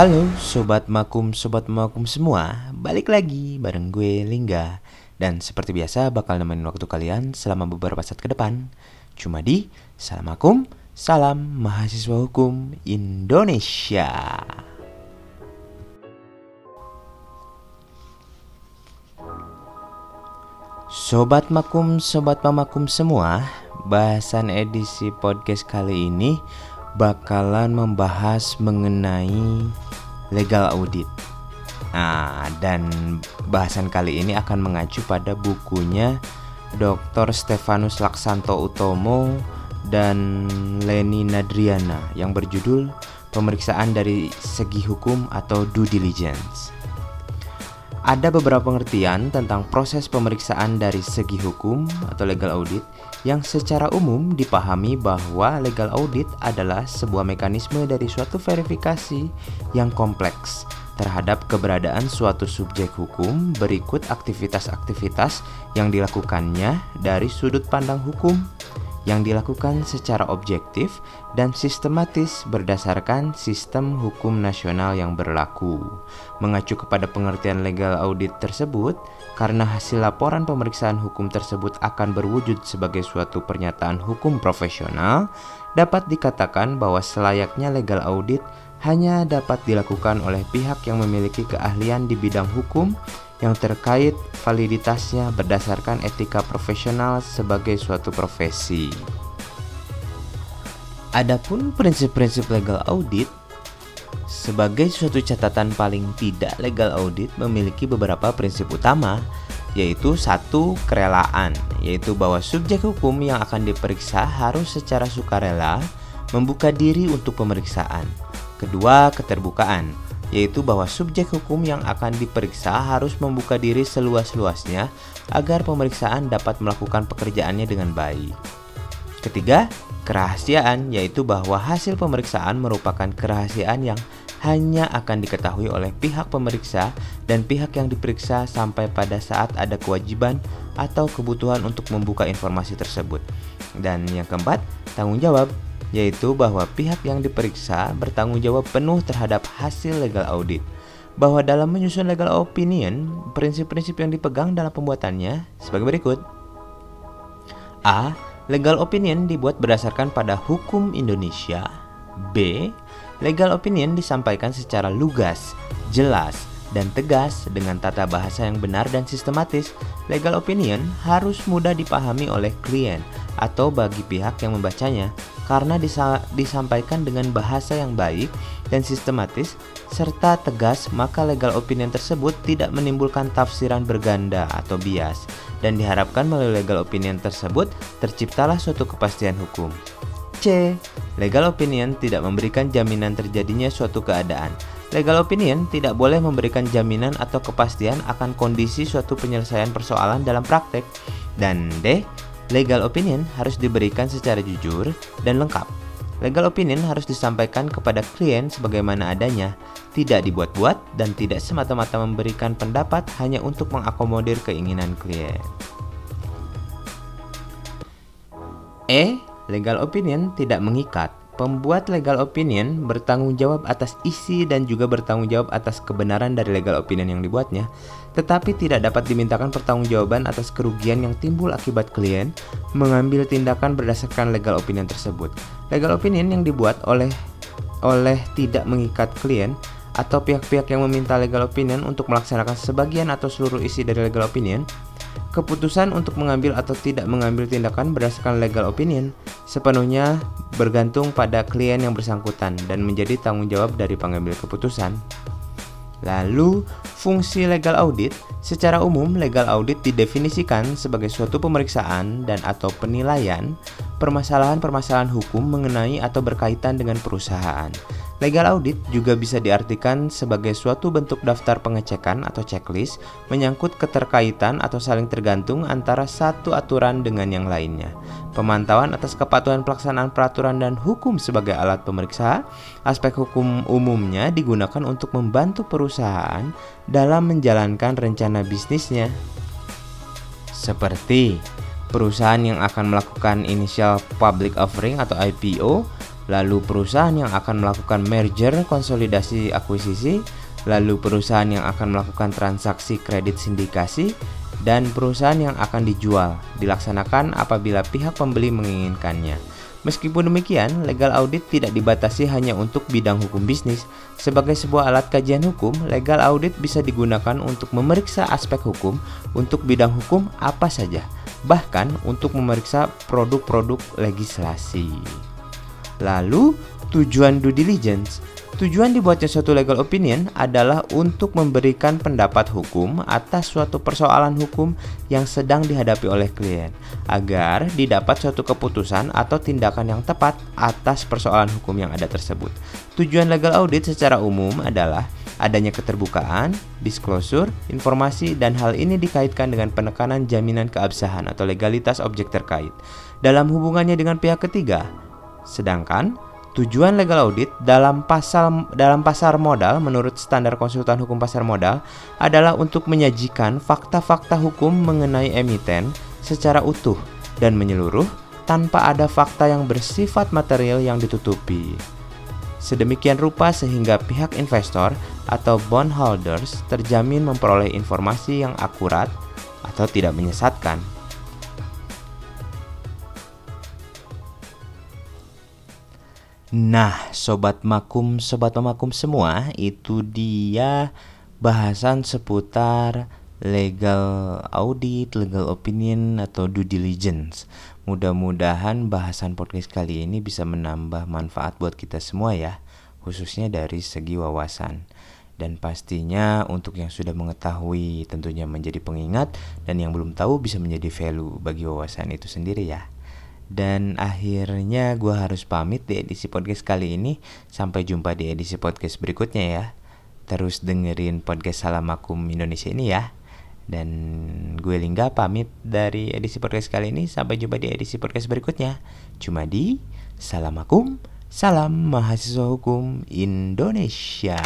Halo Sobat Makum, Sobat Makum semua. Balik lagi bareng gue Lingga. Dan seperti biasa bakal nemenin waktu kalian selama beberapa saat ke depan. Cuma di Salam Makum, Salam Mahasiswa Hukum Indonesia. Sobat Makum, Sobat Mamakum semua Bahasan edisi podcast kali ini bakalan membahas mengenai legal audit. Nah, dan bahasan kali ini akan mengacu pada bukunya Dr. Stefanus Laksanto Utomo dan Leni Nadriana yang berjudul Pemeriksaan dari Segi Hukum atau Due Diligence. Ada beberapa pengertian tentang proses pemeriksaan dari segi hukum atau legal audit yang secara umum dipahami bahwa legal audit adalah sebuah mekanisme dari suatu verifikasi yang kompleks terhadap keberadaan suatu subjek hukum berikut aktivitas-aktivitas yang dilakukannya dari sudut pandang hukum yang dilakukan secara objektif dan sistematis berdasarkan sistem hukum nasional yang berlaku. Mengacu kepada pengertian legal audit tersebut, karena hasil laporan pemeriksaan hukum tersebut akan berwujud sebagai suatu pernyataan hukum profesional, dapat dikatakan bahwa selayaknya legal audit hanya dapat dilakukan oleh pihak yang memiliki keahlian di bidang hukum yang terkait validitasnya berdasarkan etika profesional sebagai suatu profesi. Adapun prinsip-prinsip legal audit sebagai suatu catatan paling tidak legal audit memiliki beberapa prinsip utama yaitu satu kerelaan yaitu bahwa subjek hukum yang akan diperiksa harus secara sukarela membuka diri untuk pemeriksaan. Kedua, keterbukaan yaitu bahwa subjek hukum yang akan diperiksa harus membuka diri seluas-luasnya agar pemeriksaan dapat melakukan pekerjaannya dengan baik. Ketiga, kerahasiaan yaitu bahwa hasil pemeriksaan merupakan kerahasiaan yang hanya akan diketahui oleh pihak pemeriksa dan pihak yang diperiksa sampai pada saat ada kewajiban atau kebutuhan untuk membuka informasi tersebut. Dan yang keempat, tanggung jawab yaitu bahwa pihak yang diperiksa bertanggung jawab penuh terhadap hasil legal audit. Bahwa dalam menyusun legal opinion, prinsip-prinsip yang dipegang dalam pembuatannya sebagai berikut. A. Legal opinion dibuat berdasarkan pada hukum Indonesia. B. Legal opinion disampaikan secara lugas, jelas, dan tegas dengan tata bahasa yang benar dan sistematis. Legal opinion harus mudah dipahami oleh klien atau bagi pihak yang membacanya karena disa disampaikan dengan bahasa yang baik dan sistematis serta tegas maka legal opinion tersebut tidak menimbulkan tafsiran berganda atau bias dan diharapkan melalui legal opinion tersebut terciptalah suatu kepastian hukum. C. Legal opinion tidak memberikan jaminan terjadinya suatu keadaan. Legal opinion tidak boleh memberikan jaminan atau kepastian akan kondisi suatu penyelesaian persoalan dalam praktek. Dan D. Legal opinion harus diberikan secara jujur dan lengkap. Legal opinion harus disampaikan kepada klien sebagaimana adanya, tidak dibuat-buat dan tidak semata-mata memberikan pendapat hanya untuk mengakomodir keinginan klien. E. Legal opinion tidak mengikat. Pembuat legal opinion bertanggung jawab atas isi dan juga bertanggung jawab atas kebenaran dari legal opinion yang dibuatnya, tetapi tidak dapat dimintakan pertanggungjawaban atas kerugian yang timbul akibat klien mengambil tindakan berdasarkan legal opinion tersebut. Legal opinion yang dibuat oleh oleh tidak mengikat klien atau pihak-pihak yang meminta legal opinion untuk melaksanakan sebagian atau seluruh isi dari legal opinion Keputusan untuk mengambil atau tidak mengambil tindakan berdasarkan legal opinion sepenuhnya bergantung pada klien yang bersangkutan dan menjadi tanggung jawab dari pengambil keputusan. Lalu, fungsi legal audit secara umum legal audit didefinisikan sebagai suatu pemeriksaan dan atau penilaian permasalahan-permasalahan hukum mengenai atau berkaitan dengan perusahaan Legal audit juga bisa diartikan sebagai suatu bentuk daftar pengecekan atau checklist menyangkut keterkaitan atau saling tergantung antara satu aturan dengan yang lainnya. Pemantauan atas kepatuhan pelaksanaan peraturan dan hukum sebagai alat pemeriksa, aspek hukum umumnya digunakan untuk membantu perusahaan dalam menjalankan rencana bisnisnya. Seperti perusahaan yang akan melakukan initial public offering atau IPO lalu perusahaan yang akan melakukan merger, konsolidasi, akuisisi, lalu perusahaan yang akan melakukan transaksi kredit sindikasi, dan perusahaan yang akan dijual dilaksanakan apabila pihak pembeli menginginkannya. Meskipun demikian, legal audit tidak dibatasi hanya untuk bidang hukum bisnis. Sebagai sebuah alat kajian hukum, legal audit bisa digunakan untuk memeriksa aspek hukum untuk bidang hukum apa saja, bahkan untuk memeriksa produk-produk legislasi. Lalu, tujuan due diligence Tujuan dibuatnya suatu legal opinion adalah untuk memberikan pendapat hukum atas suatu persoalan hukum yang sedang dihadapi oleh klien, agar didapat suatu keputusan atau tindakan yang tepat atas persoalan hukum yang ada tersebut. Tujuan legal audit secara umum adalah adanya keterbukaan, disclosure, informasi, dan hal ini dikaitkan dengan penekanan jaminan keabsahan atau legalitas objek terkait dalam hubungannya dengan pihak ketiga. Sedangkan Tujuan legal audit dalam pasal dalam pasar modal menurut standar konsultan hukum pasar modal adalah untuk menyajikan fakta-fakta hukum mengenai emiten secara utuh dan menyeluruh tanpa ada fakta yang bersifat material yang ditutupi. Sedemikian rupa sehingga pihak investor atau bondholders terjamin memperoleh informasi yang akurat atau tidak menyesatkan. Nah, sobat makum, sobat pemakum semua, itu dia bahasan seputar legal audit, legal opinion atau due diligence. Mudah-mudahan bahasan podcast kali ini bisa menambah manfaat buat kita semua ya, khususnya dari segi wawasan. Dan pastinya untuk yang sudah mengetahui tentunya menjadi pengingat dan yang belum tahu bisa menjadi value bagi wawasan itu sendiri ya. Dan akhirnya gue harus pamit di edisi podcast kali ini. Sampai jumpa di edisi podcast berikutnya ya. Terus dengerin podcast Salam Akum Indonesia ini ya. Dan gue Lingga pamit dari edisi podcast kali ini. Sampai jumpa di edisi podcast berikutnya. Cuma di Salam Akum, Salam Mahasiswa Hukum Indonesia.